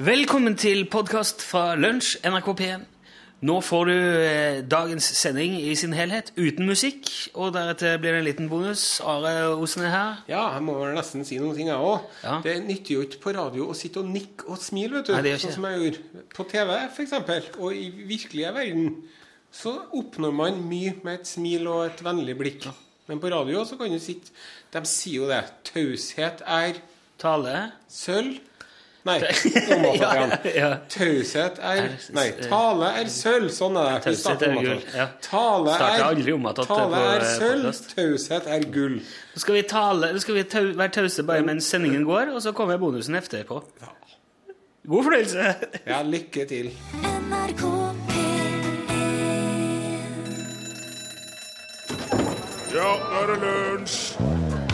Velkommen til podkast fra Lunsj, NRK P1. Nå får du eh, dagens sending i sin helhet, uten musikk. Og deretter blir det en liten bonus. Are Osen er her. Ja, jeg må vel nesten si noen ting, jeg òg. Ja. Det nytter jo ikke på radio å sitte og nikke og smile, vet du. Nei, det gjør ikke sånn som jeg gjorde på TV, f.eks. Og i virkelige verden så oppnår man mye med et smil og et vennlig blikk. Men på radio så kan du sitte De sier jo det. Taushet er Tale. sølv. Nei, Ja, ja. Taushet er Nei, tale er sølv. Sånn er det. Taushet er gull, ja. Tale er, tale er eh, sølv, taushet er gull. Nå skal vi, tale, nå skal vi tau, være tause bare mens sendingen går, og så kommer bonusen etterpå. God fornøyelse! Ja, lykke til. NRK Ja, nå er det lunsj!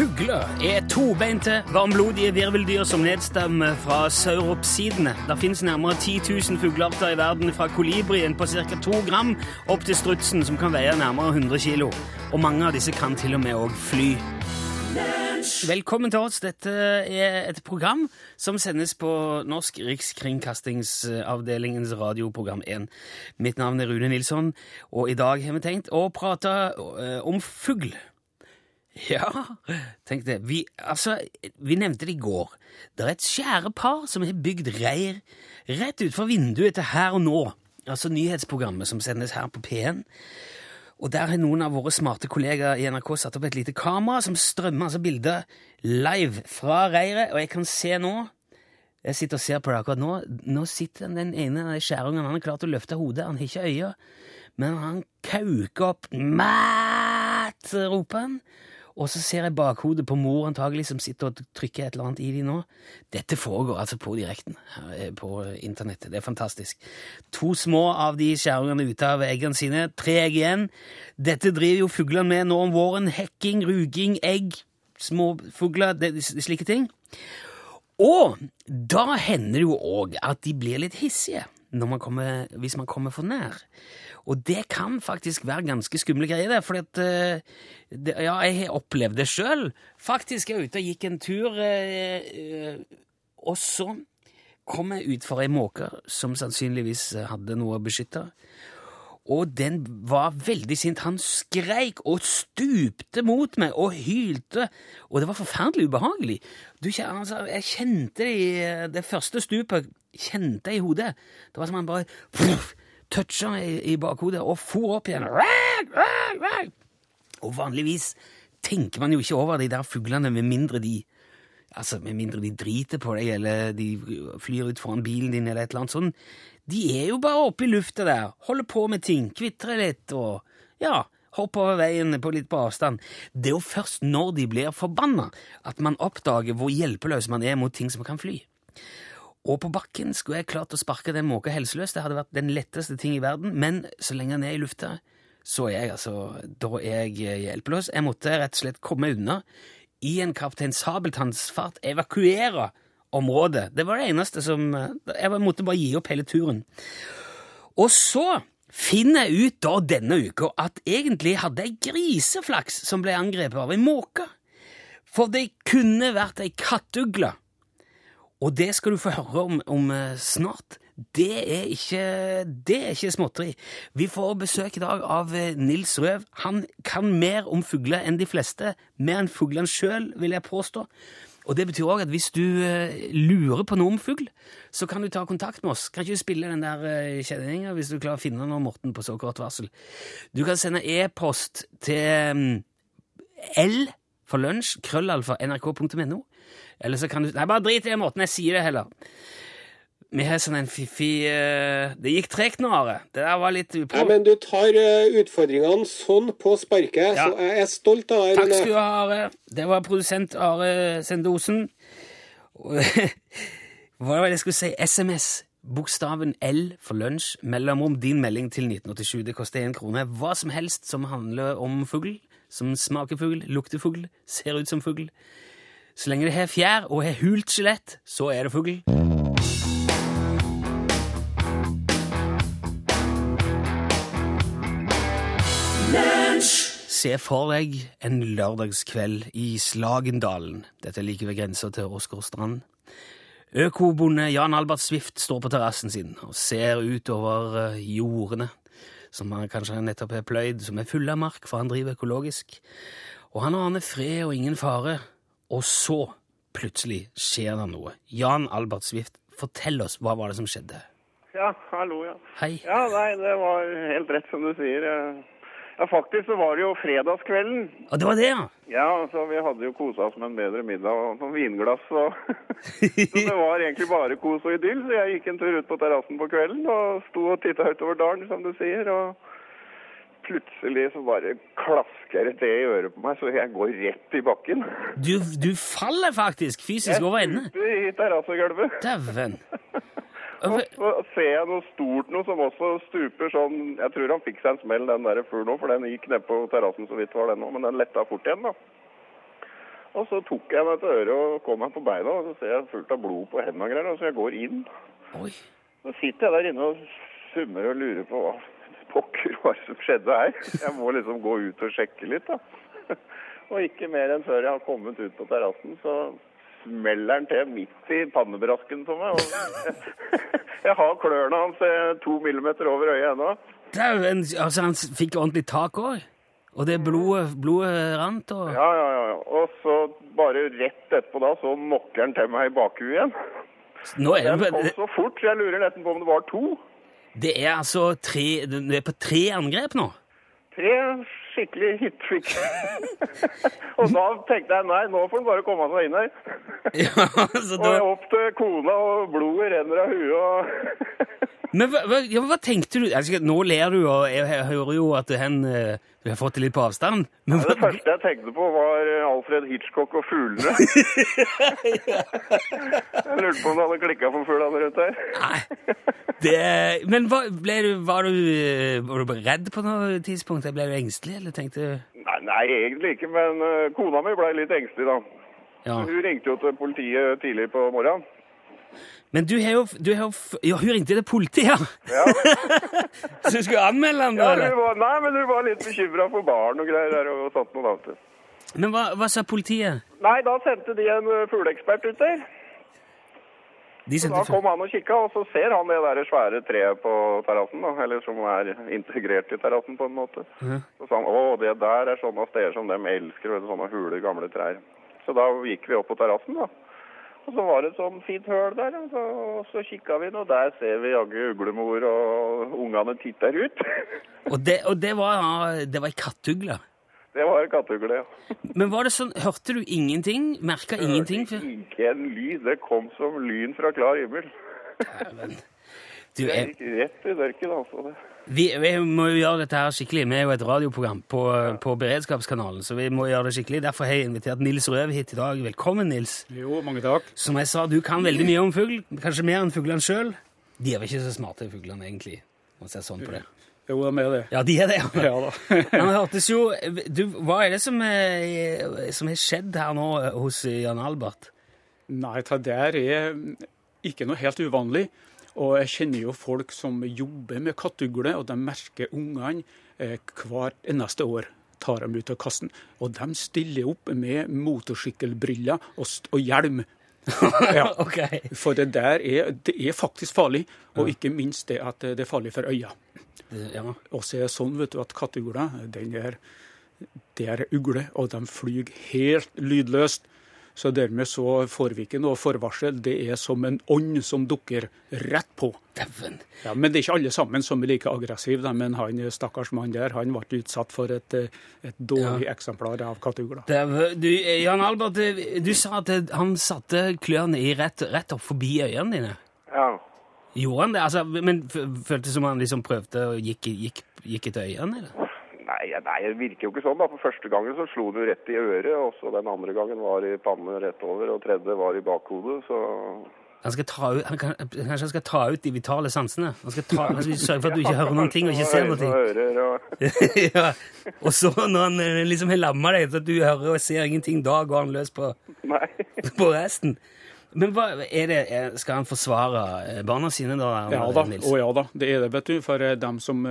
Fugler er tobeinte, varmblodige virveldyr som nedstammer fra sauropsidene. Det finnes nærmere 10 000 fuglearter i verden, fra kolibrien på ca. 2 gram opp til strutsen, som kan veie nærmere 100 kilo. Og mange av disse kan til og med òg fly. Velkommen til oss. Dette er et program som sendes på Norsk Rikskringkastingsavdelingens radioprogram 1. Mitt navn er Rune Nilsson, og i dag har vi tenkt å prate eh, om fugl. Ja, tenk det. Vi, altså, vi nevnte det i går. Det er et skjærepar som har bygd reir rett utenfor vinduet til Her og Nå, altså nyhetsprogrammet som sendes her på P1. Og der har noen av våre smarte kollegaer i NRK satt opp et lite kamera som strømmer altså bilder live fra reiret, og jeg kan se nå Jeg sitter og ser på det akkurat nå. Nå sitter den ene av de skjærungene, han har klart å løfte hodet, han har ikke øyne, men han kauker opp Mæt! roper han. Og så ser jeg bakhodet på mor antagelig som sitter og trykker et eller annet i de nå. Dette foregår altså på direkten eh, på internettet. Det er fantastisk. To små av de skjærungene ute av eggene sine. Tre egg igjen. Dette driver jo fuglene med nå om våren. Hekking, ruging, egg, småfugler, fugler, slike ting. Og da hender det jo òg at de blir litt hissige man kommer, hvis man kommer for nær. Og det kan faktisk være ganske skumle greier, det. For at, eh, ja, jeg har opplevd det sjøl. Faktisk, jeg var ute og gikk en tur, eh, eh, og så kom jeg ut for ei måke som sannsynligvis hadde noe å beskytte. Og den var veldig sint. Han skreik og stupte mot meg og hylte. Og det var forferdelig ubehagelig. Du, altså, jeg kjente det i det første stupet kjente jeg i hodet. Det var som han bare toucha i, i bakhodet og for opp igjen. Og vanligvis tenker man jo ikke over de der fuglene med mindre de Altså, Med mindre de driter på deg, eller de flyr ut foran bilen din, eller et eller annet sånt. De er jo bare oppe i lufta der, holder på med ting, kvitrer litt og ja, hopper over veien på litt på avstand. Det er jo først når de blir forbanna, at man oppdager hvor hjelpeløs man er mot ting som kan fly. Og på bakken skulle jeg klart å sparke den måka helseløs. Det hadde vært den letteste ting i verden, men så lenge den er i lufta, så er jeg altså Da er jeg hjelpeløs. Jeg måtte rett og slett komme unna i en Kaptein Sabeltanns-fart evakuere området. Det var det eneste som Jeg måtte bare gi opp hele turen. Og så finner jeg ut da denne uka at egentlig hadde jeg griseflaks som ble angrepet av ei måke. For det kunne vært ei kattugle. Og det skal du få høre om, om eh, snart. Det er ikke, det er ikke småtteri. Vi får besøk i dag av eh, Nils Røv. Han kan mer om fugler enn de fleste. Mer enn fuglene sjøl, vil jeg påstå. Og det betyr òg at hvis du eh, lurer på noe om fugl, så kan du ta kontakt med oss. Kan ikke du spille den der kjenninga hvis du klarer å finne noe, Morten, på så kort varsel? Du kan sende e-post til um, L for lunsj, krøllalfa, nrk.no. Eller så kan du Nei, bare drit i den måten jeg sier det, heller. Vi har sånn en fiffig eh, Det gikk tregt nå, Are. Det der var litt Ja, men du tar eh, utfordringene sånn på sparket, Ja. så jeg er stolt av deg. Takk skal du ha, Are. Det var produsent Are Sendosen. Hva var det jeg skulle si? SMS. Bokstaven L for lunsj. Mellomrom din melding til 1987. Det koster én krone. Hva som helst som handler om fugl. Som smaker fugl, lukter fugl, ser ut som fugl. Så lenge det har fjær og har hult skjelett, så er det fugl. Se for deg en lørdagskveld i Slagendalen. Dette er like ved grensa til Åsgårdstrand. Økobonde Jan Albert Swift står på terrassen sin og ser utover over jordene, som han kanskje nettopp har pløyd, som er fulle av mark, for han driver økologisk. Og han aner fred og ingen fare. Og så, plutselig, skjer det noe. Jan Albert Swift, fortell oss, hva var det som skjedde? Ja, hallo, ja. Hei. Ja, nei, det var helt rett som du sier. Ja, faktisk så var det jo fredagskvelden. Og det var det, ja! Ja, så vi hadde jo kosa oss med en bedre middag og noen vinglass og Så det var egentlig bare kos og idyll, så jeg gikk en tur ut på terrassen på kvelden og sto og titta utover dalen, som du sier, og plutselig så bare klasker det i øret på meg, så jeg går rett i bakken. Du, du faller faktisk fysisk over ende. stuper i terrassegulvet. Dæven. Og så ser jeg noe stort noe som også stuper sånn Jeg tror han fikk seg en smell, den der fuglen òg, for den gikk ned på terrassen så vidt var den òg, men den letta fort igjen, da. Og så tok jeg meg til øret og kom meg på beina, og så ser jeg fullt av blod på hendene og greier, og så jeg går inn. Oi. Så sitter jeg der inne og summer og lurer på hva pokker var det som skjedde her. Jeg må liksom gå ut og sjekke litt, da. Og ikke mer enn før jeg har kommet ut på terrassen, så smeller han til midt i pannebrasken på meg. Og jeg har klørne hans to millimeter over øyet ennå. Dæven, altså han fikk ordentlig tak òg? Og det blodet, blodet rant og Ja, ja, ja. Og så bare rett etterpå da, så knocker han til meg i bakhuet igjen. Nå er Den kom så fort, så jeg lurer nesten på om det var to. det er altså tre Du er på tre angrep nå? Tre skikkelig hittrick. og da tenkte jeg nei, nå får han bare komme seg inn her. Ja, så Og jeg opp til kona, og blodet renner av huet. og... men hva, hva, ja, hva tenkte du? Altså, nå ler du, og jeg, jeg hører jo at hen, eh, du har fått det litt på avstand. Men Det første jeg tenkte på, var Alfred Hitchcock og fuglene. jeg lurte på om det hadde klikka for fuglene rundt her. nei, det, men hva, du, var, du, eh, var du redd på noe tidspunkt? Ble du engstelig, eller tenkte du Nei, nei, egentlig ikke, men eh, kona mi ble litt engstelig, da. Ja. Hun ringte jo til politiet tidlig på morgenen. Men du har jo, du har jo Ja, hun ringte til politiet, ja! Ja. Så du skulle anmelde ham, da? Ja, var, nei, men hun var litt bekymra for barn og greier der og sånt noe annet. Men hva, hva sa politiet? Nei, da sendte de en eh, fugleekspert ut der. De Så da kom han og kikka, og så ser han det der svære treet på terrassen, eller som er integrert i terrassen på en måte. Så sa han å, det der er sånne steder som dem elsker, vet du, sånne hule, gamle trær. Så da gikk vi opp på terrassen, da. Og så var det et sånn fint høl der, og så, og så kikka vi inn, og der ser vi jaggu uglemor, og ungene titter ut. Og det, og det var, det var ei kattugle. det var kattugle, ja. Men var det sånn, hørte du ingenting? Merka ingenting? For, Ikke en lyd, det kom som lyn fra klar himmel. du, Det jeg, gikk rett i dørken, altså. det. Vi, vi må jo gjøre dette her skikkelig. Vi er jo et radioprogram på, på Beredskapskanalen, så vi må gjøre det skikkelig. Derfor har jeg invitert Nils Røv hit i dag. Velkommen, Nils. Jo, mange takk. Som jeg sa, du kan veldig mye om fugl. Kanskje mer enn fuglene sjøl. De er vel ikke så smarte, fuglene, egentlig. Man ser sånn på det. Jo, de er det. Ja, de er det, ja. Ja da. Han hørtes jo du, Hva er det som er, som har skjedd her nå hos Jan Albert? Nei, det der er ikke noe helt uvanlig. Og jeg kjenner jo folk som jobber med kattugle, og de merker ungene eh, hvert eneste år. Tar dem ut av kassen. Og de stiller opp med motorsykkelbriller og, og hjelm. Ja. okay. For det der er, det er faktisk farlig, og ikke minst det at det er farlig for øya. Ja. Og så er det sånn vet du, at kattugler den er, det er ugle, og de flyr helt lydløst. Så dermed så får vi ikke noe forvarsel. Det er som en ånd som dukker rett på. Dæven. Ja, Men det er ikke alle sammen som er like aggressive. da, Men han stakkars mann der han ble utsatt for et, eh, et dårlig eksemplar av kattugla. Du, Jan Albert, du sa at han satte klørne i rett, rett opp forbi øynene dine. Ja. Gjorde han det? Altså, men føltes det som han liksom prøvde og gikk, gikk, gikk etter øynene? eller? Nei, nei, det virker jo ikke sånn. da. For første gangen så slo det jo rett i øret, og så den andre gangen var i pannen rett over, og tredje var i bakhodet, så Han skal ta ut, han kan, kanskje han skal ta ut de vitale sansene? Han skal, ta, han skal sørge for at du ikke hører noen ting og ikke ser noen ting. ja. Og så når han eh, liksom har lamma deg, så at du hører og ser ingenting, da går han løs på, på resten. Men hva er det, skal han forsvare eh, barna sine, da? Ja da, Nils? og ja da, det er det, vet du. For eh, dem som,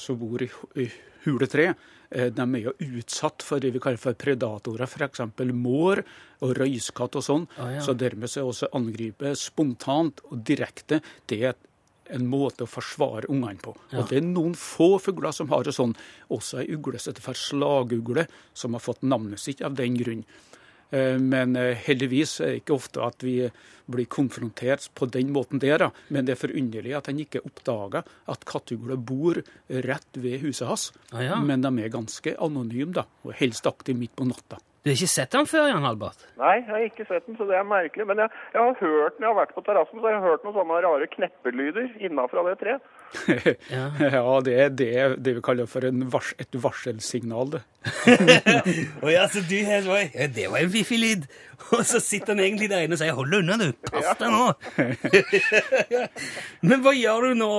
som bor i, i hule tre, eh, de er jo utsatt for det vi kaller for predatorer, f.eks. mår og røyskatt og sånn. Ah, ja. Så dermed så er også angripet spontant og direkte. Det er en måte å forsvare ungene på. Og Det er noen få fugler som har det sånn. Også ei ugle som heter slagugle, som har fått navnet sitt av den grunn. Eh, Men eh, heldigvis er det ikke ofte at vi blir konfrontert på den måten der. Men det er forunderlig at han ikke oppdaga at kattugler bor rett ved huset hans. Ah, ja. Men de er ganske anonyme, da, og helst aktive midt på natta. Du har ikke sett den før, Jan Albert? Nei, jeg har ikke sett den, så det er merkelig. Men jeg, jeg har hørt når jeg har vært på terrassen, så jeg har hørt noen sånne rare kneppelyder innafra det treet. Ja. Ja, det er det, det vi kaller for en vars, et varselsignal. det. Å ja, så du har oi, ja, Det var en fiffig lyd. Og så sitter han egentlig der inne og sier 'hold unna, du'. Pass deg nå. Men hva gjør du nå,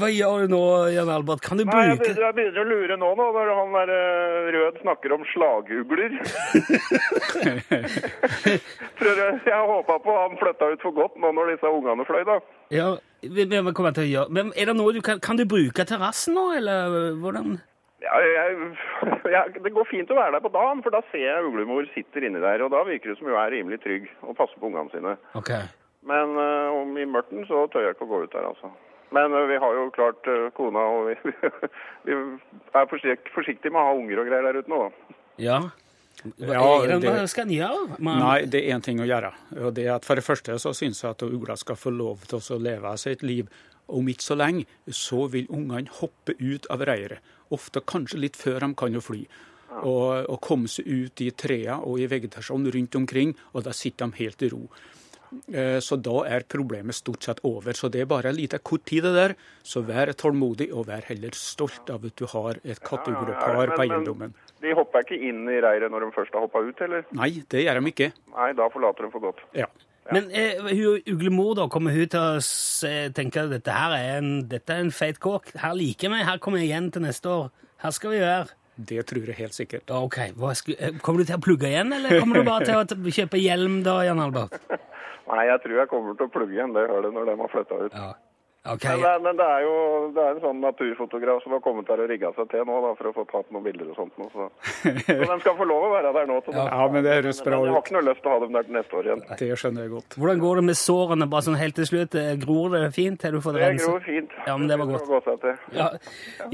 Hva gjør du nå, Jan Albert? Kan du Nei, jeg bruke begynner, jeg begynner å lure nå, nå når han der eh, Rød snakker om slagugler. Tror jeg jeg håpa på han flytta ut for godt nå når disse ungene fløy, da. Ja, gjøre Men er det noe du kan Kan du bruke terrassen nå, eller hvordan? Ja, jeg, jeg, det går fint å være der på dagen, for da ser jeg uglemor sitter inni der. Og da virker det som hun er rimelig trygg og passer på ungene sine. Ok. Men uh, om i mørten så tør jeg ikke å gå ut der, altså. Men uh, vi har jo klart uh, kona, og vi, vi er forsikt, forsiktige med å ha unger og greier der ute nå. da. Ja. Ja, er det, skal en gjøre? Man, Nei, det er én ting å gjøre. og det er at For det første så syns jeg at ugla skal få lov til å leve seg liv. Om ikke så lenge så vil ungene hoppe ut av reiret. Ofte kanskje litt før de kan jo fly. Og, og komme seg ut i trærne og i vegetasjonen rundt omkring, og da sitter de helt i ro. Eh, Så da er problemet stort sett over. Så det er bare en liten kort tid det der. Så vær tålmodig, og vær heller stolt av at du har et kattuglepar på Men- men eiendommen. De hopper ikke inn i reiret når de først har hoppa ut, eller? Nei, det gjør de ikke. Nei, da forlater de for godt. Ja. Men eh, hun uglemor, da, kommer hun til å se, tenke at dette her er en, dette er en feit kåk? Her liker meg, her kommer jeg igjen til neste år. Her skal vi være. Det tror jeg helt sikkert. Ok, eh, Kommer du til å plugge igjen, eller kommer du bare til å kjøpe hjelm da, Jan Albert? Nei, jeg tror jeg kommer til å plugge igjen det hølet når de har flytta ut. Ja. Ok, Men, det, men det er jo det er en sånn naturfotograf som har kommet der og rigga seg til nå da, for å få tatt noen bilder og sånt. Nå, så. så de skal få lov å være der nå. Så Ja. Ja, men det høres bra men jeg har ikke noe lyst til å ha dem der til neste år igjen. Det skjønner jeg godt. Hvordan går det med sårene, bare sånn helt til slutt? Eh, Gror det fint? Har du fått Det rense? gror fint. Ja, men det var godt. Det, til. Ja.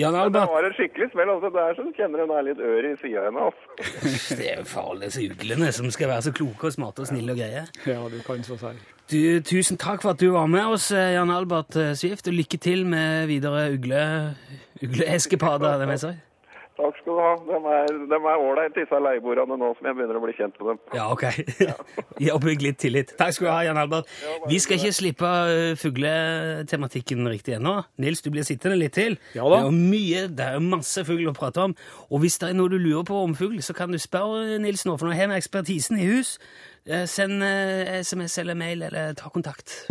Jan Men det var en skikkelig smell. Altså. Det er så du kjenner den er litt ør i sida henne. Altså. det er jo farlig, disse uglene som skal være så kloke og smarte og snille og greie. Ja, du kan så si. Du, tusen takk for at du var med oss, eh, Jan Albert Svift, Swift, og lykke til med videre ugle, ugleeskepader. Takk skal du ha. De er, de er ålreit, disse leieboerne nå som jeg begynner å bli kjent med dem. Ja, ok. Ja. oppbygg litt tillit. Takk skal du ha, Jan Albert. Vi skal ikke slippe eh, fugletematikken riktig ennå. Nils, du blir sittende litt til. Ja da. Det er mye, det er masse fugl å prate om. Og hvis det er noe du lurer på om fugl, så kan du spørre Nils nå, for nå har vi ekspertisen i hus. Eh, Send eh, SMS eller mail, eller ta kontakt.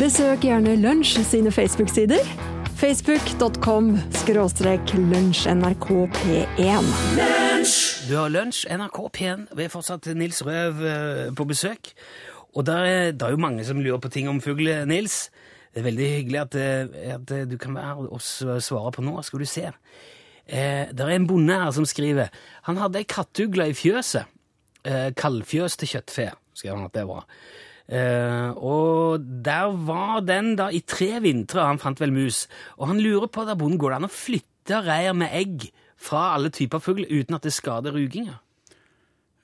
Besøk gjerne Lunsj sine Facebook-sider. Facebook.com skråstrek lunsjnrkp1. Du har lunsj, NRK P1. Vi er fortsatt Nils Røv eh, på besøk. Og det er, er jo mange som lurer på ting om fugl, Nils. Det er veldig hyggelig at, eh, at du kan være her og svare på nå. Skal du se. Eh, det er en bonde her som skriver Han hadde ei kattugle i fjøset. Eh, Kaldfjøs til kjøttfe, skrev han at det var. Eh, og der var den da i tre vintre, han fant vel mus. Og han lurer på der bonden går det an å flytte reir med egg fra alle typer fugl uten at det skader ruginga.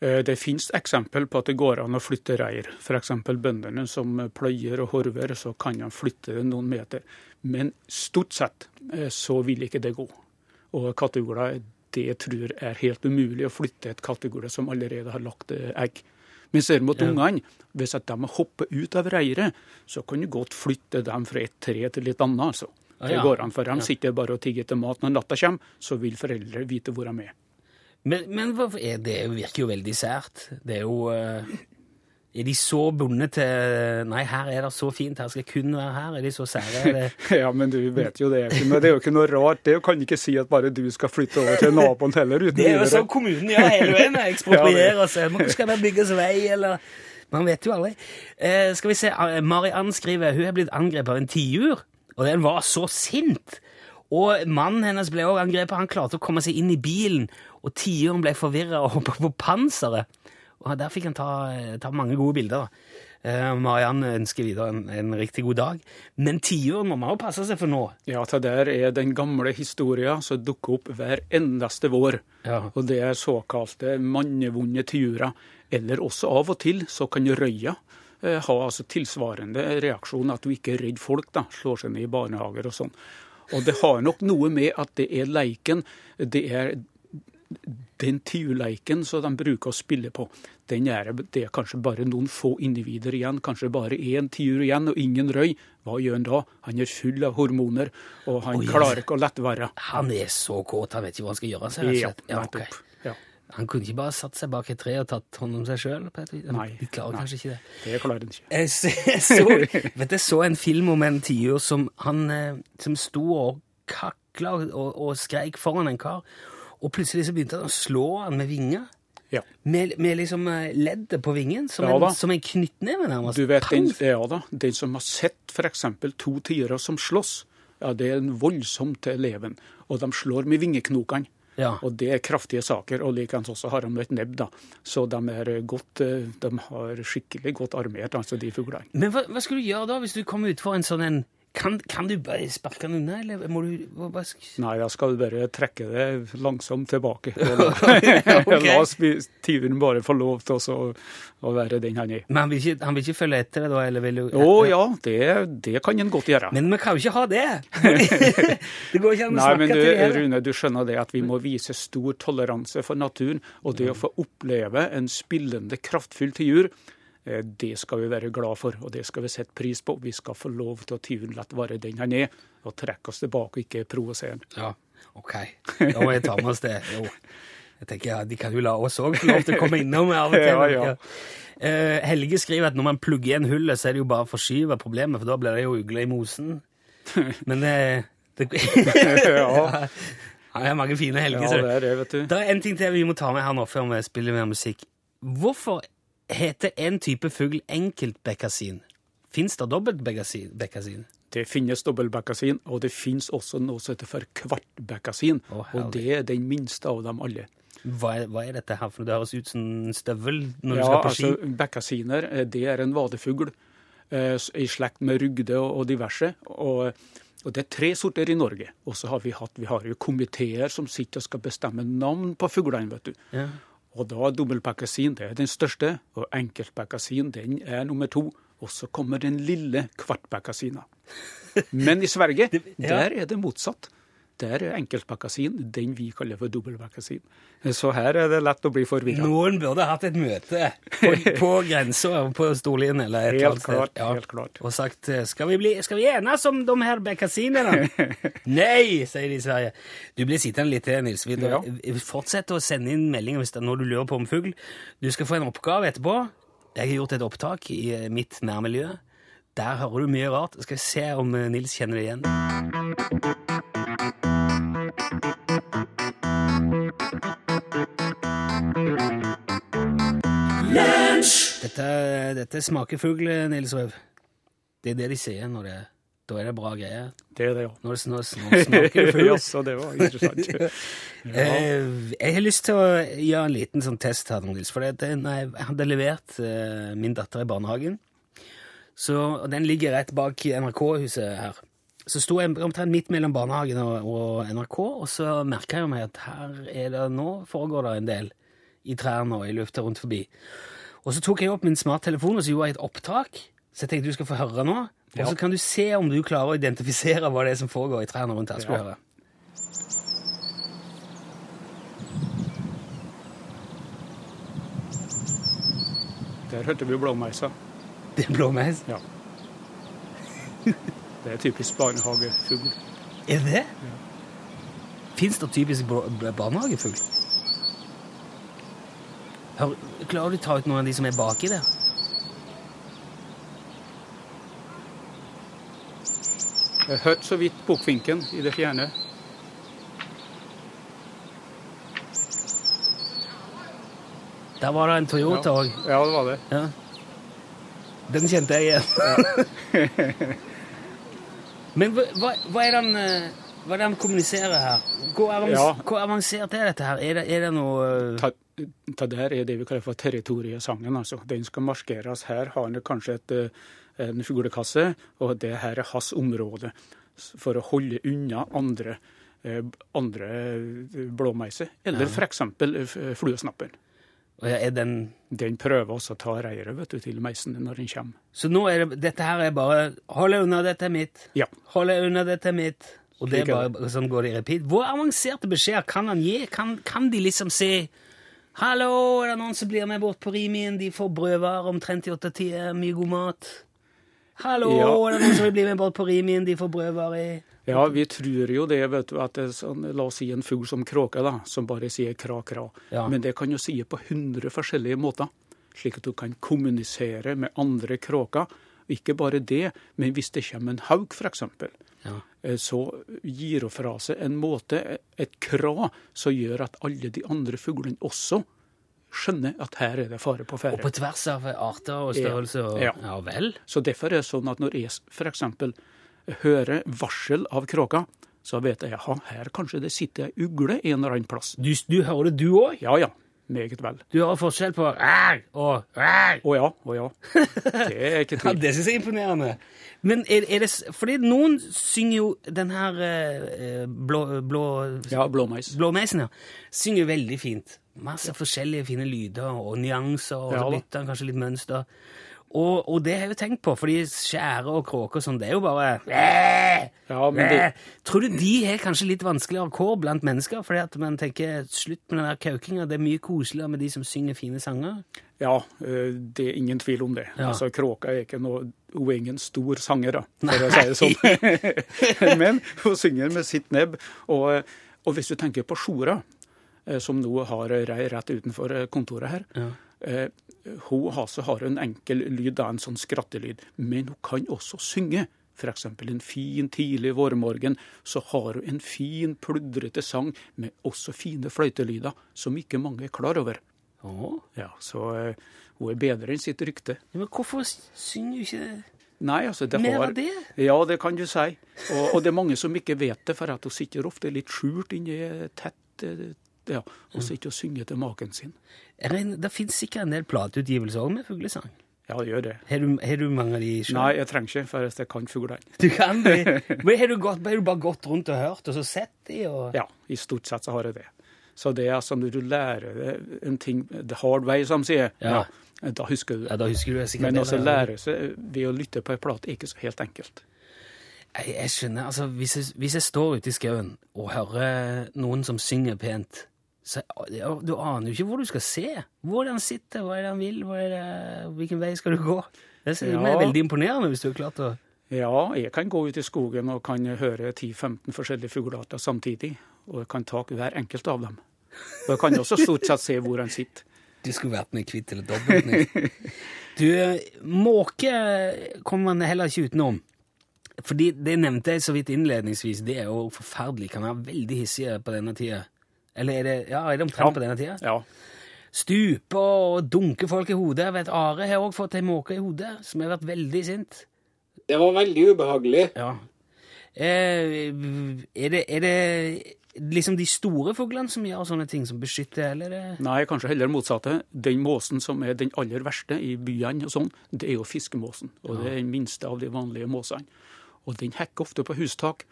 Uh, Det finnes eksempel på at det går an å flytte reir. F.eks. bøndene som pløyer og horver, så kan han flytte det noen meter. Men stort sett uh, så vil ikke det gå. Og katteugler, det tror jeg er helt umulig å flytte et kattegle som allerede har lagt egg. Men ser mot ja. ungene, hvis at de hopper ut av reiret, så kan du godt flytte dem fra et tre til et annet. altså. Det går an, for dem. Sitter bare og tigger etter mat. Når natta kommer, så vil foreldre vite hvor de er. Men, men er det virker jo veldig sært. Det er jo eh, Er de så bundet til Nei, her er det så fint, her skal jeg kun være her. Er de så sære? Ja, men du vet jo det. Men Det er jo ikke noe rart. Det kan ikke si at bare du skal flytte over til naboen heller. uten det er jo sånn kommunen gjør hele veien. Eksproprierer seg. Hvor skal det bygges vei, eller Man vet jo aldri. Eh, skal vi se, eh, Mariann skriver hun er blitt angrepet av en tiur, og den var så sint. Og mannen hennes ble også angrepet. Han klarte å komme seg inn i bilen, og tiuren ble forvirra og hoppa på panseret. Og Der fikk han ta, ta mange gode bilder. Eh, Mariann ønsker videre en, en riktig god dag. Men tiuren må man jo passe seg for nå. Ja, det der er den gamle historien som dukker opp hver eneste vår. Ja. Og det er såkalte mannevonde tiurer. Eller også av og til så kan røya eh, ha altså tilsvarende reaksjon, at du ikke er redd folk, da, slår seg ned i barnehager og sånn. Og det har nok noe med at det er leiken. Det er den tiurleiken som de bruker å spille på. Den er, det er kanskje bare noen få individer igjen, kanskje bare én tiur igjen og ingen røy. Hva gjør han da? Han er full av hormoner, og han oh, yes. klarer ikke å lette være. Han er så kåt, han vet ikke hva han skal gjøre. seg, Ja. Ja, okay. Ja, Han kunne ikke bare satt seg bak et tre og tatt hånd om seg sjøl? Nei, De klarer nei. kanskje ikke det. det klarer han ikke. Jeg så, jeg så, vet jeg så en film om en tiur som, han, eh, som sto og kakla og, og skreik foran en kar, og plutselig så begynte han å slå han med vinger. Ja. Med, med liksom eh, leddet på vingen, som, Ja en, som en knyttneve, nærmest. Du vet, den, ja da, den som har sett f.eks. to tiere som slåss, ja, det er en voldsomt til eleven. Og de slår med vingeknokene. Ja. Og det er kraftige saker. Og likeens også har de et nebb, da. Så de er godt, eh, de har skikkelig godt armert, altså de fuglene. Men hva, hva skulle du gjøre da, hvis du kom utfor en sånn en kan, kan du bare sparke den unna, eller må du hva. Nei, jeg skal bare trekke det langsomt tilbake. okay. La tyven bare få lov til å, å være den han er. Men han vil, ikke, han vil ikke følge etter det da, eller vil du... Å ja, det, det kan en godt gjøre. Men vi kan jo ikke ha det! det går ikke an å Nei, snakke men du, Nei, men du, Rune, du skjønner det at vi må vise stor toleranse for naturen. Og det å få oppleve en spillende, kraftfull tiur, det skal vi være glad for, og det skal vi sette pris på. Vi skal få lov til å tyren la være den han er, og trekke oss tilbake ikke provosere han. Ja, ok. Da må jeg ta med oss det. Jo. Jeg tenker, ja, De kan jo la oss òg få lov til å komme innom av og til. Ja, ja. Eh, Helge skriver at når man plugger igjen hullet, så er det jo bare å forskyve problemet, for da blir det jo ugler i mosen. Men det, det Ja. Det er mange fine helger. Ja, det er det, vet du. Det er en ting til vi må ta med her nå før vi spiller mer musikk. Hvorfor heter en type fugl enkeltbekkasin? Fins det dobbeltbekkasin? Det finnes dobbeltbekkasin, og det finnes også noe som heter for kvartbekkasin. Oh, og det er den minste av dem alle. Hva er, hva er dette her for noe? Det høres ut som støvel når du skal på ski. altså Bekkasiner eh, det er en vadefugl eh, i slekt med rugde og, og diverse. Og, og Det er tre sorter i Norge. Og så har vi hatt, vi har jo komiteer som sitter og skal bestemme navn på fuglene. vet du. Ja. Og da dobbeltbekkasin det er den største, og enkeltpakkasin, den er nummer to. Og så kommer den lille kvartpakkasina. Men i Sverige, der er det motsatt. Der er enkeltbekkasin den vi kaller for dobbeltbekkasin. Så her er det lett å bli forvirra. Noen burde hatt et møte på, på grensa på Storlien eller et eller annet sted. klart, helt klart. Og sagt eh, skal vi, bli, skal vi enes om de her bekkasinene? Nei, sier de i Sverige. Du blir sittende litt til, Nils. Vi, Ja. Fortsett å sende inn meldinger er noe du lurer på om fugl. Du skal få en oppgave etterpå. Jeg har gjort et opptak i eh, mitt nærmiljø. Der hører du mye rart. Skal vi se om eh, Nils kjenner det igjen. Dette, dette smaker fugl, Nils Røv. Det er det de sier når det Da er det bra greier. Det er det, ja. Når det, når når det smaker fugl. Jaså, det var interessant. ja. jeg har lyst til å gjøre en liten sånn test her, Nils. For det, det, når jeg hadde levert eh, min datter i barnehagen, så, og den ligger rett bak NRK-huset her. Så sto jeg omtrent midt mellom barnehagen og, og NRK, og så merka jeg meg at her er det nå foregår det en del i trærne og i lufta rundt forbi. Og så tok jeg opp min smarttelefon og så gjorde jeg et opptak. Så jeg tenkte du skal få høre nå. Og så kan du se om du klarer å identifisere hva det er som foregår i trærne rundt her. Skal du høre. Der hørte vi blåmeisa. Det er blåmeis. Ja. Det er typisk barnehagefugl. Er det Ja. Fins det typisk barnehagefugl? Hør, klarer du å ta ut noen av de som er baki der? Jeg hørte så vidt bukfinken i det fjerne. Der var det en Toyota òg. Ja, det var det. Ja. Den kjente jeg igjen. Men hva, hva- er den eh, Hva er det han kommuniserer her? Hvor, avans Ja. hvor avansert er dette her? Er det, er det noe ta der er det vi kaller for territoriesangen. altså. Den skal markeres. Her har han kanskje et, eh, en fuglekasse, og det her er hans område. For å holde unna andre, eh, andre eh, blåmeiser, eller f.eks. fluesnapperen. er den Den prøver også å ta reiret vet du, til meisen når den kommer. Så nå er det, dette her er bare Hold deg unna, dette er mitt. Ja. Hold deg unna, dette er mitt. Og det er bare sånn går det i repeat. Hvor avanserte beskjeder kan han gi? Kan, kan de liksom si Hallo, er det noen som blir med bort på Rimien? De får brødvarer omtrent i åttetida. Mye god mat. Hallo, Ja. er det noen som vil bli med bort på Rimien? De får brødvarer i Ja, vi tror jo det, vet du, at det er sånn, la oss si en fugl som kråke, da, som bare sier kra-kra. Ja. Men det kan jo si på 100 forskjellige måter, slik at du kan kommunisere med andre kråker. Ikke bare det, men hvis det kommer en hauk, f.eks., Ja. eh, så gir hun fra seg en måte, et kra, som gjør at alle de andre fuglene også skjønner at her er det fare på Og på tvers av arter og størrelse og Ja. Ja vel? Så derfor er det sånn at når jeg f.eks. hører varsel av kråka, så vet jeg at her kanskje det sitter ei ugle en eller annen plass. Du, du hører det, du òg? Ja ja, meget vel. Du hører forskjell på ræg og ræg? Å ja, å ja. Det er ikke Ja, det syns jeg er imponerende. Men er, er det Fordi noen synger jo den her eh, blå, blå Ja, blåmeis. Blåmeisen, ja. Synger veldig fint. Masse forskjellige fine lyder og nyanser, og Ja så bytter han kanskje litt mønster. Og, og det har jeg jo tenkt på, fordi skjære og kråke og sånn, det er jo bare Ja, det, Tror du de har kanskje litt vanskeligere kår blant mennesker? Fordi at man tenker slutt med den der kaukinga, det er mye koseligere med de som synger fine sanger? ja, eh, det er ingen tvil om det. Ja. Altså, Kråka er ikke noe Hun er ingen stor sanger, da, for å si det sånn. Men hun synger med sitt nebb. Og, og hvis du tenker på Sjora, eh, som nå har rei rett utenfor kontoret her, Ja. Eh, hun har, så har en enkel lyd, da, en sånn skrattelyd, men hun kan også synge. F.eks. en fin tidlig vårmorgen, så har hun en fin, pludrete sang med også fine fløytelyder, som ikke mange er klar over. Oh. Ja, Så eh, hun er bedre enn sitt rykte. Men hvorfor synger hun ikke Nei, altså det mer har... av det? Ja, det kan du si. Og, og det er mange som ikke vet det, for at hun sitter ofte litt skjult inni tett ja, og sitter og synger til maken sin. Er det, fins sikkert en del plateutgivelser òg med fuglesang. Ja, det gjør det. Har du, har du mange av de sjøl? Nei, jeg trenger ikke, for jeg kan fuglene. Du kan det. Men har du, gått, har du bare gått rundt og hørt, og så sett de? Og... Ja, i stort sett så har jeg det. Så det er som når du lærer en ting the hard way, som sier, Ja. ja, da husker du det. Ja, da husker du det sikkert. Men altså lære seg ved å lytte på en plate er ikke så helt enkelt. Jeg, jeg skjønner, altså hvis jeg, hvis jeg står ute i skauen og hører noen som synger pent, så ja, du aner jo ikke hvor du skal se. Hvor er han sitter, hva er det han vil, er det, hvilken vei skal du gå? Det er Ja. veldig imponerende hvis du har klart å Ja, jeg kan gå ut i skogen og kan høre 10-15 forskjellige fuglearter samtidig, og jeg kan ta hver enkelt av dem. Og jeg kan også stort sett se hvor han sitter. Du skulle vært med kvitt eller dobbelt ned. Du, måke kommer man heller ikke utenom. Fordi det nevnte jeg så vidt innledningsvis, det er jo forferdelig. Kan være veldig hissige på denne tida. Eller er det, ja, er det omtrent Ja. på denne tida? Ja, Stupe og dunke folk i hodet. Jeg vet Are har òg fått ei måke i hodet som har vært veldig sint. Det var veldig ubehagelig. Ja. Eh, er, det, er det liksom de store fuglene som gjør sånne ting, som beskytter, eller er Nei, kanskje heller motsatte. Den måsen som er den aller verste i byene, og sånn, det er jo fiskemåsen. Og det er den minste av de vanlige måsene. Og den hekker ofte på hustak.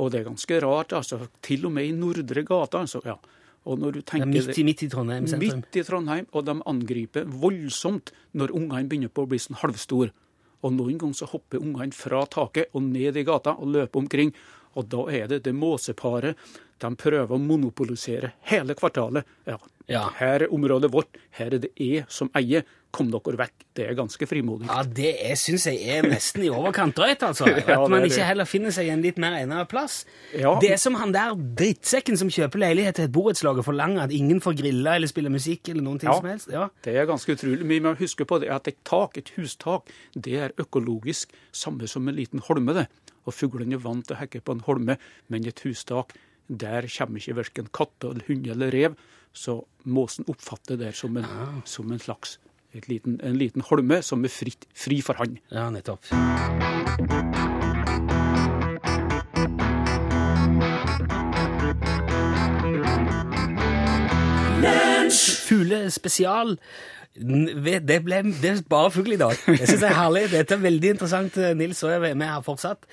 Og det er ganske rart, altså. Til og med i Nordre gata. Altså, ja. Og når du tenker, ja, midt, i, midt i Trondheim sentrum? Midt i Trondheim, og de angriper voldsomt når ungene begynner på å bli sånn halvstor. Og noen ganger så hopper ungene fra taket og ned i gata og løper omkring. Og da er det det måseparet. De prøver å monopolisere hele kvartalet. Ja, Ja. her er området vårt, her er det jeg som eier. Kom dere vekk. Det er ganske frimodig. Ja, det syns jeg er nesten i overkant drøyt, altså. At man ikke heller finner seg en litt mer egnet plass. Ja. Det er som han der drittsekken som kjøper leilighet til et borettslag og forlanger at ingen får grille eller spille musikk eller noen ting Ja. som helst. Ja. Det er ganske utrolig. Vi må huske på det at et tak, et hustak, det er økologisk samme som en liten holme. det. Og fuglene er vant til å hekke på en holme, men et hustak, der kommer ikke verken katt eller hund eller rev. Så måsen oppfatter det som en, som en slags liten, en liten holme som er fritt, fri for han. ja, nettopp. Vet- Det, ble, det bare fugl i dag. Jeg synes det er herlig. Dette er veldig interessant, eh, Nils, og jeg er med her fortsatt.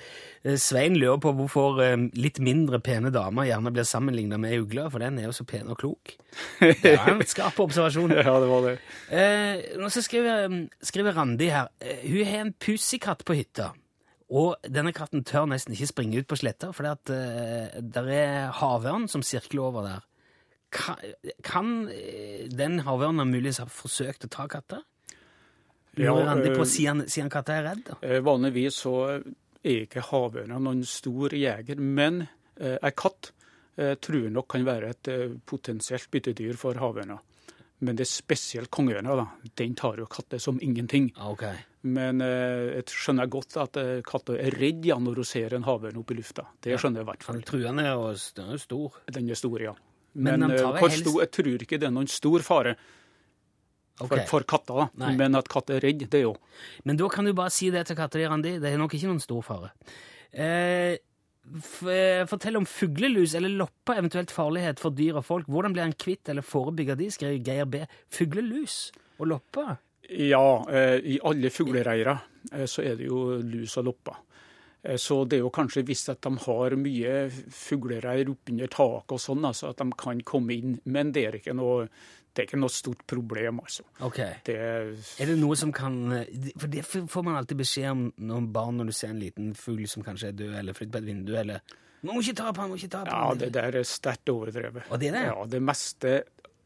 Eh, Svein lurer på hvorfor eh, litt mindre pene damer gjerne blir sammenlignet med ugler, for den er jo så pen og klok. Det er en skarp observasjon. Ja, det var det. Eh, nå så skriver, skriver Randi her. Hun har en pussekatt på hytta. Og denne katten tør nesten ikke springe ut på sletta, for uh, der er havørn som sirkler over der. Kan, kan eh, den havørna muligens ha forsøkt å ta katter? Ja, Lurer Randi på, eh, siden, siden katta er redd? Eh, Vanligvis så er ikke havørna noen stor jeger, men eh, ei katt eh, tror nok kan være et eh, potensielt byttedyr for havørna. Men det er spesielt kongeørna, da. Den tar jo katter som ingenting. Okay. Men eh, jeg skjønner godt at eh, katta er redd ja, når hun ser en havørn oppe i lufta. Det skjønner jeg i hvert fall. Den truende og den er stor. Den er stor, ja. Men Men, eh, helst- stor, jeg tror ikke det er noen stor fare for, Ok. for katter. Nei. Men at katter er redd, det er jo Men da kan du bare si det til katta Randi. Det er nok ikke noen stor fare. Eh, eh, fortell om fuglelus eller lopper, eventuelt farlighet for dyr og folk. Hvordan blir en kvitt eller forebygger de, skriver Geir B. Fuglelus og lopper? Ja, eh, i alle fuglereirer eh, så er det jo lus og lopper. Eh, Så det er jo kanskje hvis at de har mye fuglereir oppunder taket og sånn, altså at de kan komme inn. Men det er ikke noe, er ikke noe stort problem, altså. Ok. Det er, det noe som kan For det får man alltid beskjed om når barn når du ser en liten fugl som kanskje er død, eller flytter på et vindu, eller Man må ikke ta på han, må ikke ta på ja, det der er sterkt overdrevet. Og det er det? Ja, det meste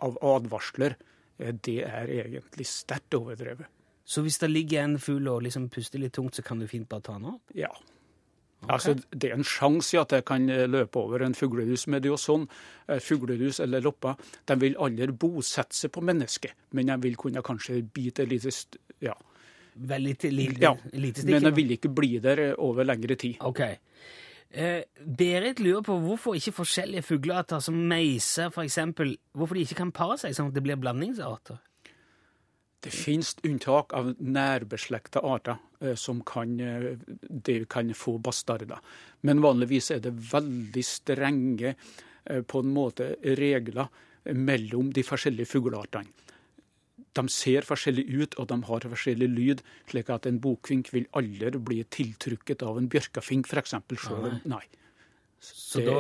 av advarsler, eh, det er egentlig sterkt overdrevet. Så hvis det ligger en fugl og liksom puster litt tungt, så kan du fint bare ta den opp? Ja. Altså, det er en sjanse i at jeg kan eh, løpe over en fuglehus, men det er jo sånn, eh, eller lopper, de vil aldri bosette seg på mennesket, men de vil kunne kanskje bite et lite, ja. Til lite, ja. lite Men de vil ikke bli der eh, over lengre tid. Ok. Eh, Berit lurer på hvorfor ikke forskjellige fuglearter som meiser for eksempel, hvorfor de ikke kan pare seg sånn at det blir blandingsarter? Det finnes unntak av nærbeslekta arter eh, som kan, eh, kan få bastarder. Men vanligvis er det veldig strenge eh, på en måte regler mellom de forskjellige fugleartene. De ser forskjellig ut, og de har forskjellig lyd, slik at en bokfink vil aldri bli tiltrukket av en bjørkafink, f.eks. Selv om Nei. Så Det da,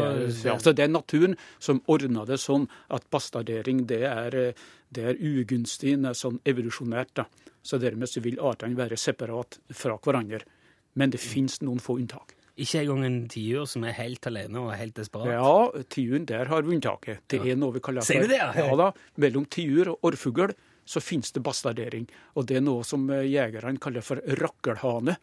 ja, altså det er naturen som ordner det sånn at bastardering det er, det er ugunstig sånn evolusjonært. da. Så dermed så vil artene være separat fra hverandre. Men det finnes noen få unntak. ikke engang en tiur som er helt alene og helt desperat? Ja, tiuren, der har vi unntaket. Det er noe vi kaller Ser du det, ja? ja da, Mellom tiur og orrfugl så finnes det bastardering. Og det er noe som eh, jegerne kaller for rakkelhane.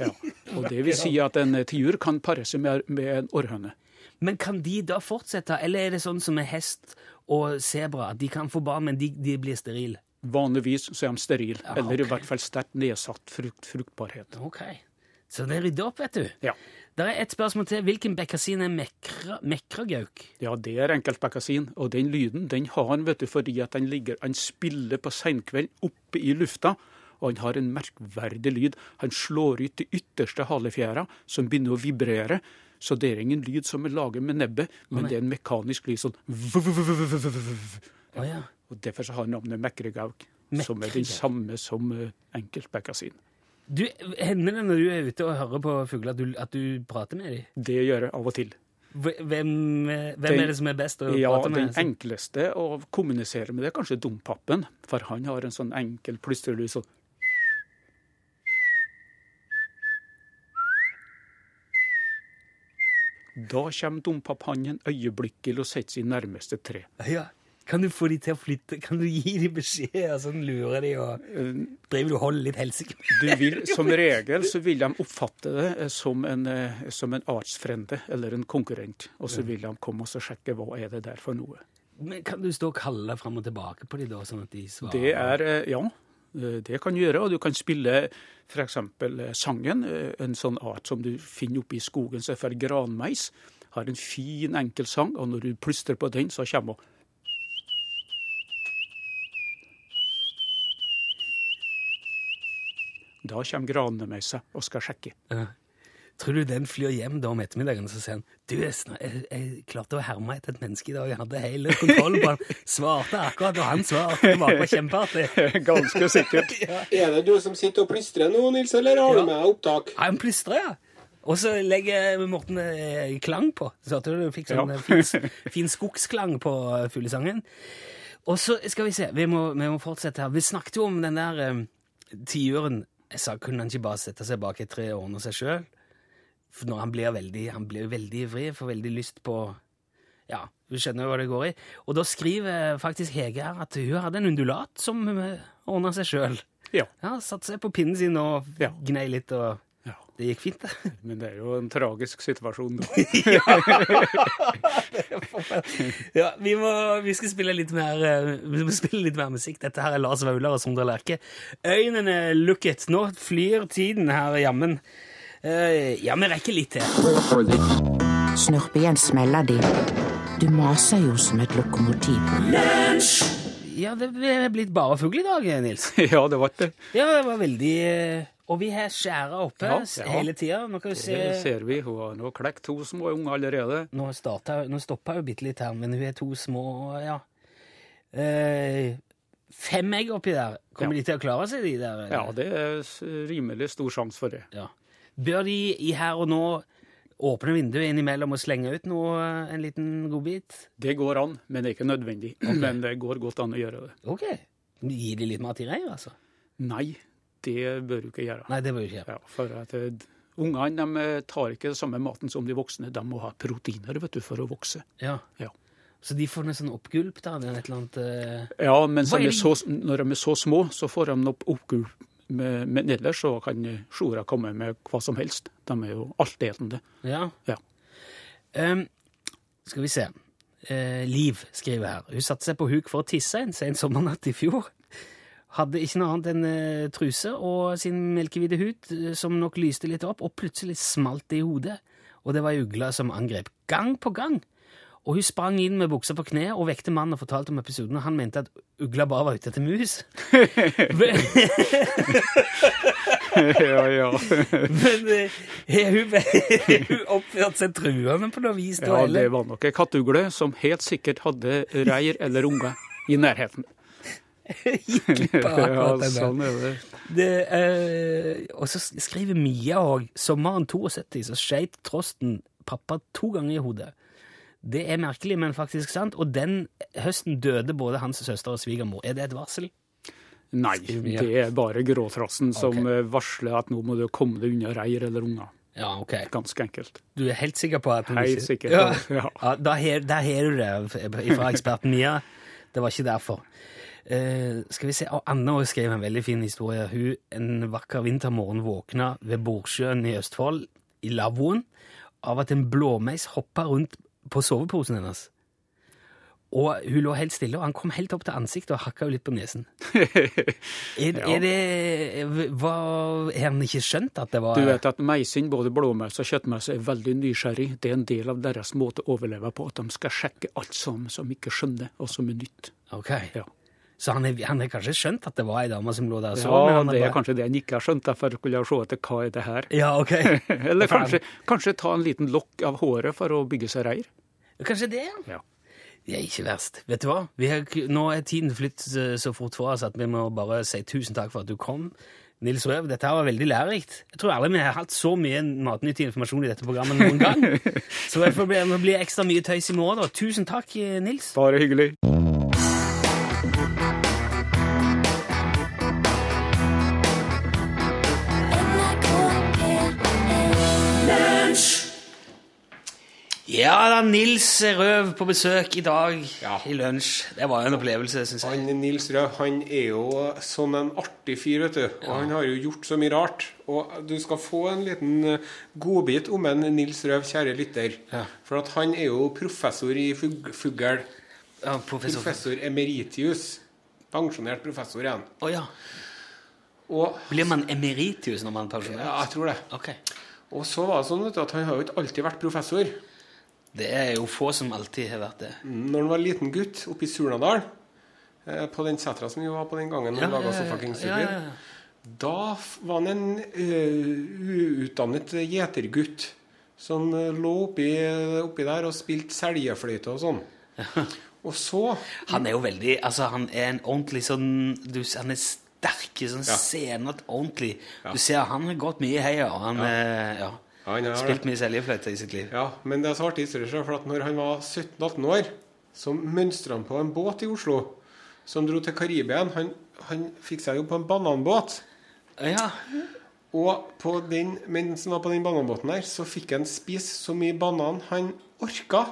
Ja. Og det vil si at en tiur kan pare seg med, med en orrhøne. Men kan de da fortsette, eller er det sånn som med hest og sebra, de kan få barn, men de, de blir sterile? Vanligvis så er de sterile, Ja, eller i hvert fall sterkt nedsatt frukt, fruktbarhet. Ok. Så det er rydda opp, vet du. Ja. Det er et spørsmål til. Hvilken bekkasin er mekra, mekragauk? ja, det er enkeltbekkasin, og den lyden den har han vet du, fordi at han, ligger, han spiller på seinkveld oppe i lufta. Og han har en merkverdig lyd. Han slår ut de ytterste halefjæra, som begynner å vibrere. Så det er ingen lyd som er lager med nebbet, men det er en mekanisk lyd sånn Og Derfor så har navnet Mekregauk, som er den samme som enkeltbekka sin. Du, Hender det når du er ute og hører på fugler, at, at du, prater med dem? Det gjør jeg av og til. Hvem, hvem den, er det som er best å ja, prate med? Ja, Den enkleste å kommunisere med, det er kanskje dompapen. For han har en sånn enkel plystrelyd sånn Da kommer dompaphannen øyeblikkelig og setter seg i nærmeste tre. Ja. Kan du få de til å flytte? Kan du gi de beskjed? sånn lure de og Driver du og holder litt helsike? med Som regel så vil de oppfatte det eh, som en, eh, som en artsfrende eller en konkurrent, og så vil de komme og sjekke hva er det der for noe. Men Kan du stå og kalle fram og tilbake på de da, sånn at de svarer? Det er, eh, ja, det kan du gjøre. Og du kan spille f.eks. sangen, eh, en sånn art som du finner oppe i skogen som er for granmeis. Har en fin, enkel sang, og når du plystrer på den, så kommer hun. Da kommer granmeisa og skal sjekke. Ja. Tror du den flyr hjem da om ettermiddagen, så sier han du, jeg, jeg, jeg klarte å herme etter et menneske i dag, jeg hadde hele kontroll på han. Svarte akkurat, og han svarte det var kjempeartig. Ganske sikkert. Er det du som sitter og plystrer nå, Nils, eller har Ja. du med opptak? Ja, Han plystrer, ja. Og så legger Morten eh, klang på, så at du fikk sånn Ja. eh, fin, fin skogsklang på eh, fuglesangen. Og så skal vi se, vi må, vi må fortsette her. Vi snakket jo om den der eh, tiuren. Jeg sa, kunne han ikke bare sette seg bak et tre og ordne seg sjøl? Når han blir veldig, han blir veldig ivrig, får veldig lyst på Ja, du skjønner jo hva det går i. Og da skriver faktisk Hege her at hun hadde en undulat som ordna seg sjøl. Ja. Ja, Satte seg på pinnen sin og Ja. gnei litt, og ja. det gikk fint, det. Men det er jo en tragisk situasjon. da. Ja, vi, må, vi skal spille litt mer eh, Vi må spille litt mer musikk. Dette her er Lars Vaular og Sondre Lerche. Øynene lukket. Nå flyr tiden her, jammen. Eh, ja, vi rekker litt til. Snurp igjen smeller de. Du maser jo som et lokomotiv. Ja, det er blitt bare fugl i dag, Nils. ja, det ble det. Ja, det var veldig eh, Og vi har skjæra oppe Ja, ja. hele tida. Nå kan du se Det ser vi. Hun har nå klekt to små unger allerede. Nå, starta, nå stoppa hun bitte litt her, men hun er to små Ja. Eh, fem egg oppi der. Kommer Ja. de til å klare seg, de der? eller? Ja, det er rimelig stor sjanse for det. Ja. Bør de i her og nå åpne vinduet innimellom og slenge ut noe, en liten godbit? Det går an, men det er ikke nødvendig. Men det går godt an å gjøre det. Ok. Gi de litt mat i reir, altså? Nei, det bør du ikke gjøre. Nei, det bør du ikke gjøre. Ja, for at eh, Ungene eh, tar ikke samme maten som de voksne. De må ha proteiner vet du, for å vokse. Ja. Ja. Så de får noe sånn oppgulp da, Et eller annet Uh... Ja, men er så, når de er så små, så får de opp oppgulp. Men men ellers så kan sjora komme med hva som helst. De er jo altetende. Ja. Ja. Um, skal vi se. Uh, Liv skriver her. Hun satte seg på huk for å tisse en sen sommernatt i fjor. Hadde ikke noe annet enn uh, truse og sin melkehvite hud, eh, som nok lyste litt opp, og plutselig smalt det i hodet. Og det var ei ugle som angrep gang på gang. Og hun sprang inn med buksa på kne og vekte mannen og fortalte om episoden. Og han mente at ugla bare var ute etter mus. ja, ja. Men eh, hun, hun oppført seg truende på noe vis? da, ja, det var nok ei kattugle som helt sikkert hadde reir eller unger i nærheten. Ja, sånn er det. Det, eh, og så skriver Mia òg sommeren 72 så skjeit trosten pappa to ganger i hodet. Det er merkelig, men faktisk sant. Og den høsten døde både hans søster og svigermor. Er det et varsel? Nei, det er bare gråtrassen som eh, varsler at nå må du komme deg unna reir eller unger. Ja, ok. Ganske enkelt. Du er helt sikker på at hun Helt sikker Ja, ja. ja da har- du det fra eksperten Mia. Det var ikke derfor. Uh, skal vi se, Anna skrev en veldig fin historie. Hun en vakker vintermorgen våkna ved Bordsjøen i Østfold, i lavvoen, av at en blåmeis hoppa rundt på soveposen hennes. Og hun lå helt stille, og han kom helt opp til ansiktet og hakka litt på nesen. Er, Ja. er det Har han ikke skjønt at det var Du vet at meising, både blåmeis og kjøttmeis, er veldig nysgjerrig. Det er en del av deres måte å overleve på, at de skal sjekke alt som, som ikke skjønner, og som er nytt. Ok. Ja, Så han har kanskje skjønt at det var ei dame som lå der og sov? ja det er bare- kanskje det han ikke har skjønt, derfor skulle jeg se etter hva er det her. Ja, ok. Eller kanskje, kanskje ta en liten lokk av håret for å bygge seg reir. Kanskje det, ja. Ja. Det er ikke verst. Vet du hva? Vi har, nå er tiden flytt eh, så fort for oss at vi må bare si tusen takk for at du kom. Nils Røv, dette her var veldig lærerikt. Jeg tror aldri vi har hatt så mye matnyttig informasjon i dette programmet noen gang. Så det får bli, det blir ekstra mye tøys i morgen. Tusen takk, eh, Nils. Bare hyggelig. Ja da, Nils Røv på besøk i dag Ja. i lunsj. Det var jo en opplevelse, syns jeg. Han Nils Røv han er jo sånn en artig fyr, vet du. Og han har jo gjort så mye rart. Og du skal få en liten eh, godbit om en Nils Røv, kjære lytter. Ja. For at han er jo professor i fug fugl. Ja, professor. Professor emeritius. Pensjonert professor igjen. Å ja. Og Blir man emeritius når man er pensjonert? ja, jeg tror det. Okay. Og så var det sånn at han har jo ikke alltid vært professor. Det er jo få som alltid har vært det. Når han var liten gutt oppe i Surnadal, eh, på den setra som vi var på den gangen han Ja, laga ja, ja, Sofa ja, ja, ja. Da var han en eh, uutdannet gjetergutt som eh, lå oppi, oppi der og spilte seljefløyte og sånn. Og så Han er jo veldig Altså, han er en ordentlig sånn du, Han er sterk, sånn Ja. senete, ordentlig. Du ser han har gått mye i heia. Han Han Er, ja. Han har spilt mye seljefløyte i sitt liv. Ja, men det er så artig historie, for at når han var 17-18 år, så mønstra han på en båt i Oslo som dro til Karibia. Han, han fikk seg jo på en bananbåt. Ja. Og på den, mens han var på den bananbåten der, så fikk han spise så mye banan han orka.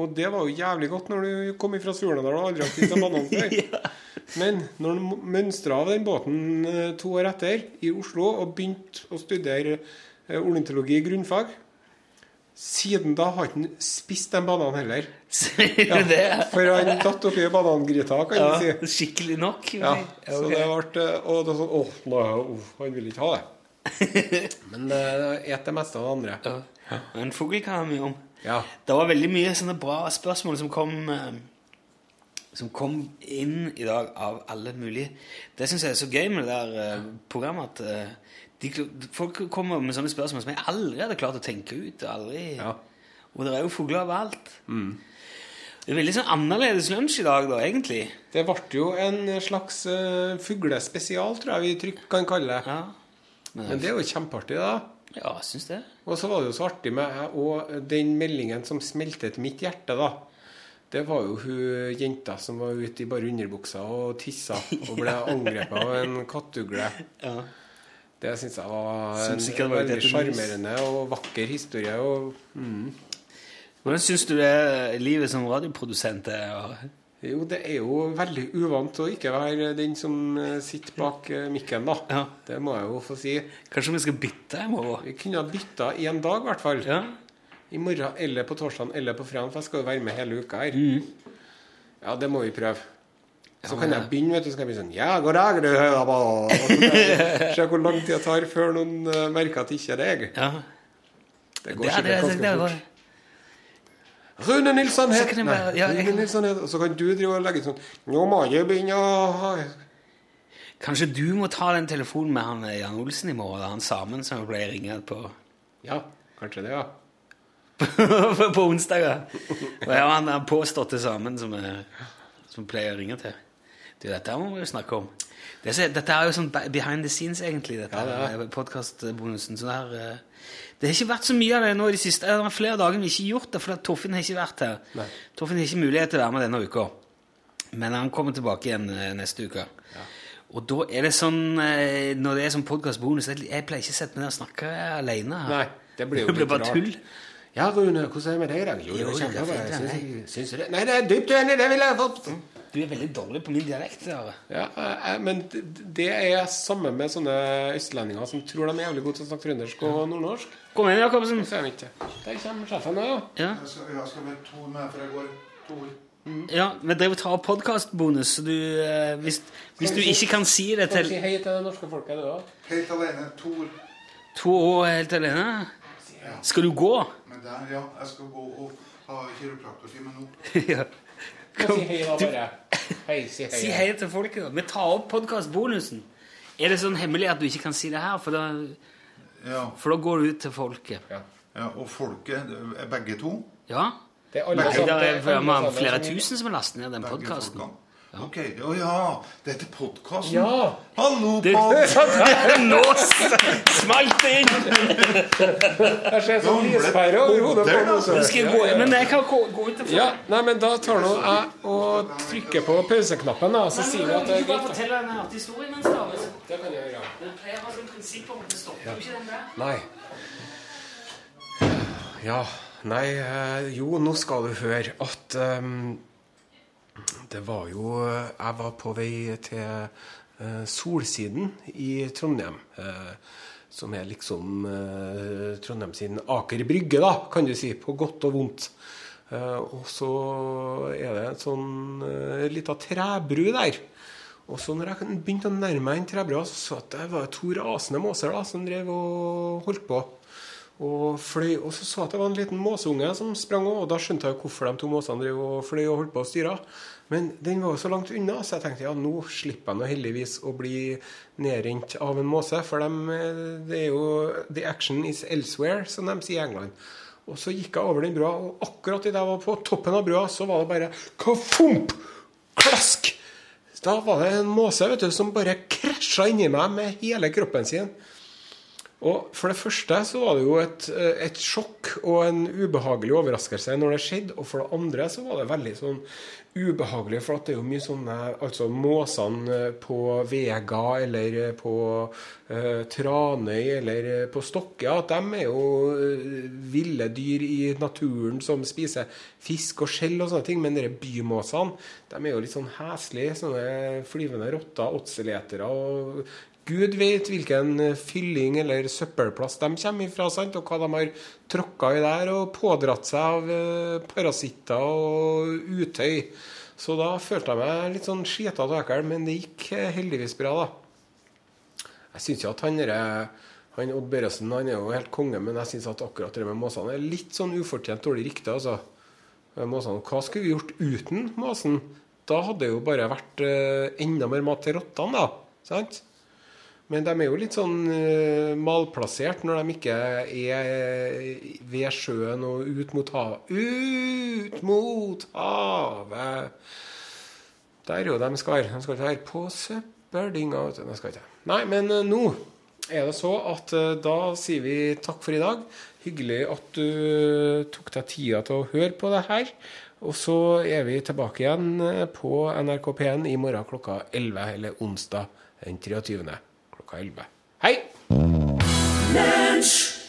Og det var jo jævlig godt når du kom fra Surnadal og aldri har spist en banan før. Men når han mønstra av den båten eh, to år etter i Oslo og begynte å studere ornitologi i grunnfag Siden da har han ikke spist en banan heller. Det? For han datt oppi banangryta, kan Ja, du si. skikkelig nok? Ja, Ja, så ok. det ble Og det er sånn Åh, nei, uff, han vil ikke ha det. Men det et det meste av det andre. Ja. En fugl kan ha mye om. Ja. Det var veldig mye sånne bra spørsmål som kom eh, Som kom inn i dag av alle mulige. Det syns jeg er så gøy med det der eh, programmet. At eh, de, folk kommer med sånne spørsmål som jeg aldri hadde klart å tenke ut. Ja. Og det er jo fugler overalt. Det er veldig sånn annerledes lunsj i dag, da, egentlig. Det ble jo en slags uh, fuglespesial, tror jeg vi trygt kan kalle det. Ja, men, Men det er jo kjempeartig, da. ja jeg syns det. Og så var det jo så artig med og den meldingen som smeltet mitt hjerte, da. Det var jo hun jenta som var ute i bare underbuksa og tissa og ble angrepet av en kattugle. Ja. Det syns jeg var en veldig sjarmerende og vakker historie. Og, Hvordan syns du det er livet som radioprodusent er? og- jo, det er jo veldig uvant å ikke være den som eh, sitter bak eh, mikken, da. Ja. Det må jeg jo få si. Kanskje vi skal bytte i morgen? Vi kunne ha bytta én dag, i hvert fall. Ja. I morgen eller på torsdag eller på fredag, for jeg skal jo være med hele uka her. Ja, det må vi prøve. Så kan jeg begynne, vet du. Så kan jeg begynne sånn Ja, god dag, du hører på Se hvor lang tid det tar før noen eh, merker at det ikke er deg. ja. Det går er sikkert ganske fort. Rune Nilsson het Nei, ja, jeg Rune Nilsson het Og så kan du drive og legge sånn Nå må jeg begynne å ha Kanskje du må ta den telefonen med han eh, Jan Olsen i morgen? Han samen som ble ringe på Ja, kanskje det, ja. på onsdager. Og jeg han har påstått påståtte sammen som, jeg- som pleier å ringe til. Du, dette må vi jo snakke om. Det er, dette er jo sånn behind the scenes, egentlig, dette Ja, ja, podkastbonusen. Så det, er, eh, det har ikke vært så mye av det nå i det siste. Det er flere dager vi ikke har gjort det, for Torfinn har ikke vært her. Nei. Torfinn har ikke mulighet til å være med denne uka. Men han kommer tilbake igjen eh, neste uke. Og da er det sånn eh, Når det er sånn podkastbonus Jeg pleier ikke å sette meg ned og snakke alene. her. Nei, det blir jo det blir bare rart. tull. Ja, Rune, hvordan er det med deg i dag? Jo, Jo, det er kjempebra. Nei, det er dypt uenig. Det vil jeg fått. Du er veldig dårlig på min dialekt. Ja, eh, men det er samme med sånne østlendinger som tror de er jævlig gode til å snakke trøndersk og nordnorsk. Kom igjen, Jacobsen. Er. Der kommer sjefen òg, ja. Ja, Jeg skal, jeg skal med to med, for jeg går to ord. ja vi driver og tar podkastbonus, så du eh, hvis, hvis du ikke kan si det du si hei til det norske folket, du òg? Helt alene, to ord. to år helt alene Skal du gå? Men der, ja, jeg skal gå og ha kiropraktortime nå. ja. Si hei, da, bare. Hei, si hei. Si hei til folket. Vi tar opp podkastbonusen. Er det sånn hemmelig at du ikke kan si det her? For da, Ja, for da går du ut til folket. ja, og folket, er begge to. Ja? Det er alle begge, det det er er alle man, sammen flere tusen som har lastet ned den podkasten. Ok, å ja, dette er podkasten. Ja. Hallo, pod! nå smalt det inn! Jeg ser sånn lyspære over hodet på meg. men jeg kan gå, ut til. Ja, nei, men da tar nå jeg og trykker på pauseknappen, da, så sier vi at det er greit. fortelle en artig historie mens det er? Det kan jeg gjøre. Det pleier å sånn prinsipp om det stopper jo ikke den der. Nei. Ja, nei eh, Jo, nå skal du høre at ehm, Det var jo Jeg var på vei til eh, Solsiden i Trondheim. eh, som er liksom eh, Trondheim sin Aker Brygge, da, kan du si. På godt og vondt. Eh, og så er det en sånn uh, lita trebru der. Og så når jeg begynte å nærme meg den trebrua, så så at det var to rasende måser da, som drev og holdt på. Og fløy, og så så jeg at det var en liten måseunge som sprang òg, og da skjønte jeg hvorfor de to måsene drev og fløy og holdt på å styre. Men den var jo så langt unna, så jeg tenkte ja, nå slipper jeg nå heldigvis å bli nedrent av en måse. For dem, eh, det er jo The action is elsewhere, som de sier i England. Og så gikk jeg over den brua, og akkurat idet jeg var på toppen av brua, så var det bare kafump! Klask! Da var det en måse vet du, som bare krasja inni meg med hele kroppen sin. Og For det første så var det jo et, et sjokk og en ubehagelig overraskelse når det skjedde. Og for det andre så var det veldig sånn ubehagelig, for det er jo mye sånne Altså måsene på Vega eller på uh, Tranøy eller på Stokke at de er jo ville dyr i naturen som spiser fisk og skjell og sånne ting. Men de bymåsene de er jo litt sånn heslige. Sånne flyvende rotter, åtseletere og Gud vet hvilken fylling eller søppelplass de kommer ifra, sant? og hva de har tråkka i der og pådratt seg av eh, parasitter og utøy. Så da følte jeg meg litt sånn skitete og ekkel, men det gikk eh, heldigvis bra, da. Jeg syns jo at han derre han Odd Børresen han er jo helt konge, men jeg syns at akkurat det med måsene er litt sånn ufortjent dårlig rykte. altså. Måsene. Hva skulle vi gjort uten måsen? Da hadde det jo bare vært eh, enda mer mat til rottene, da. Sant? Men de er jo litt sånn uh, malplassert når de ikke er ved sjøen og ut mot havet. Ut mot havet! Der er jo de skal være. De skal ikke være på søppeldynga. De skal. Nei, men uh, nå er det så at uh, da sier vi takk for i dag. Hyggelig at du tok deg tida til å høre på det her. Og så er vi tilbake igjen på NRK P1 i morgen klokka 11, eller onsdag den 23 klokka 11. Hei! Lunsj!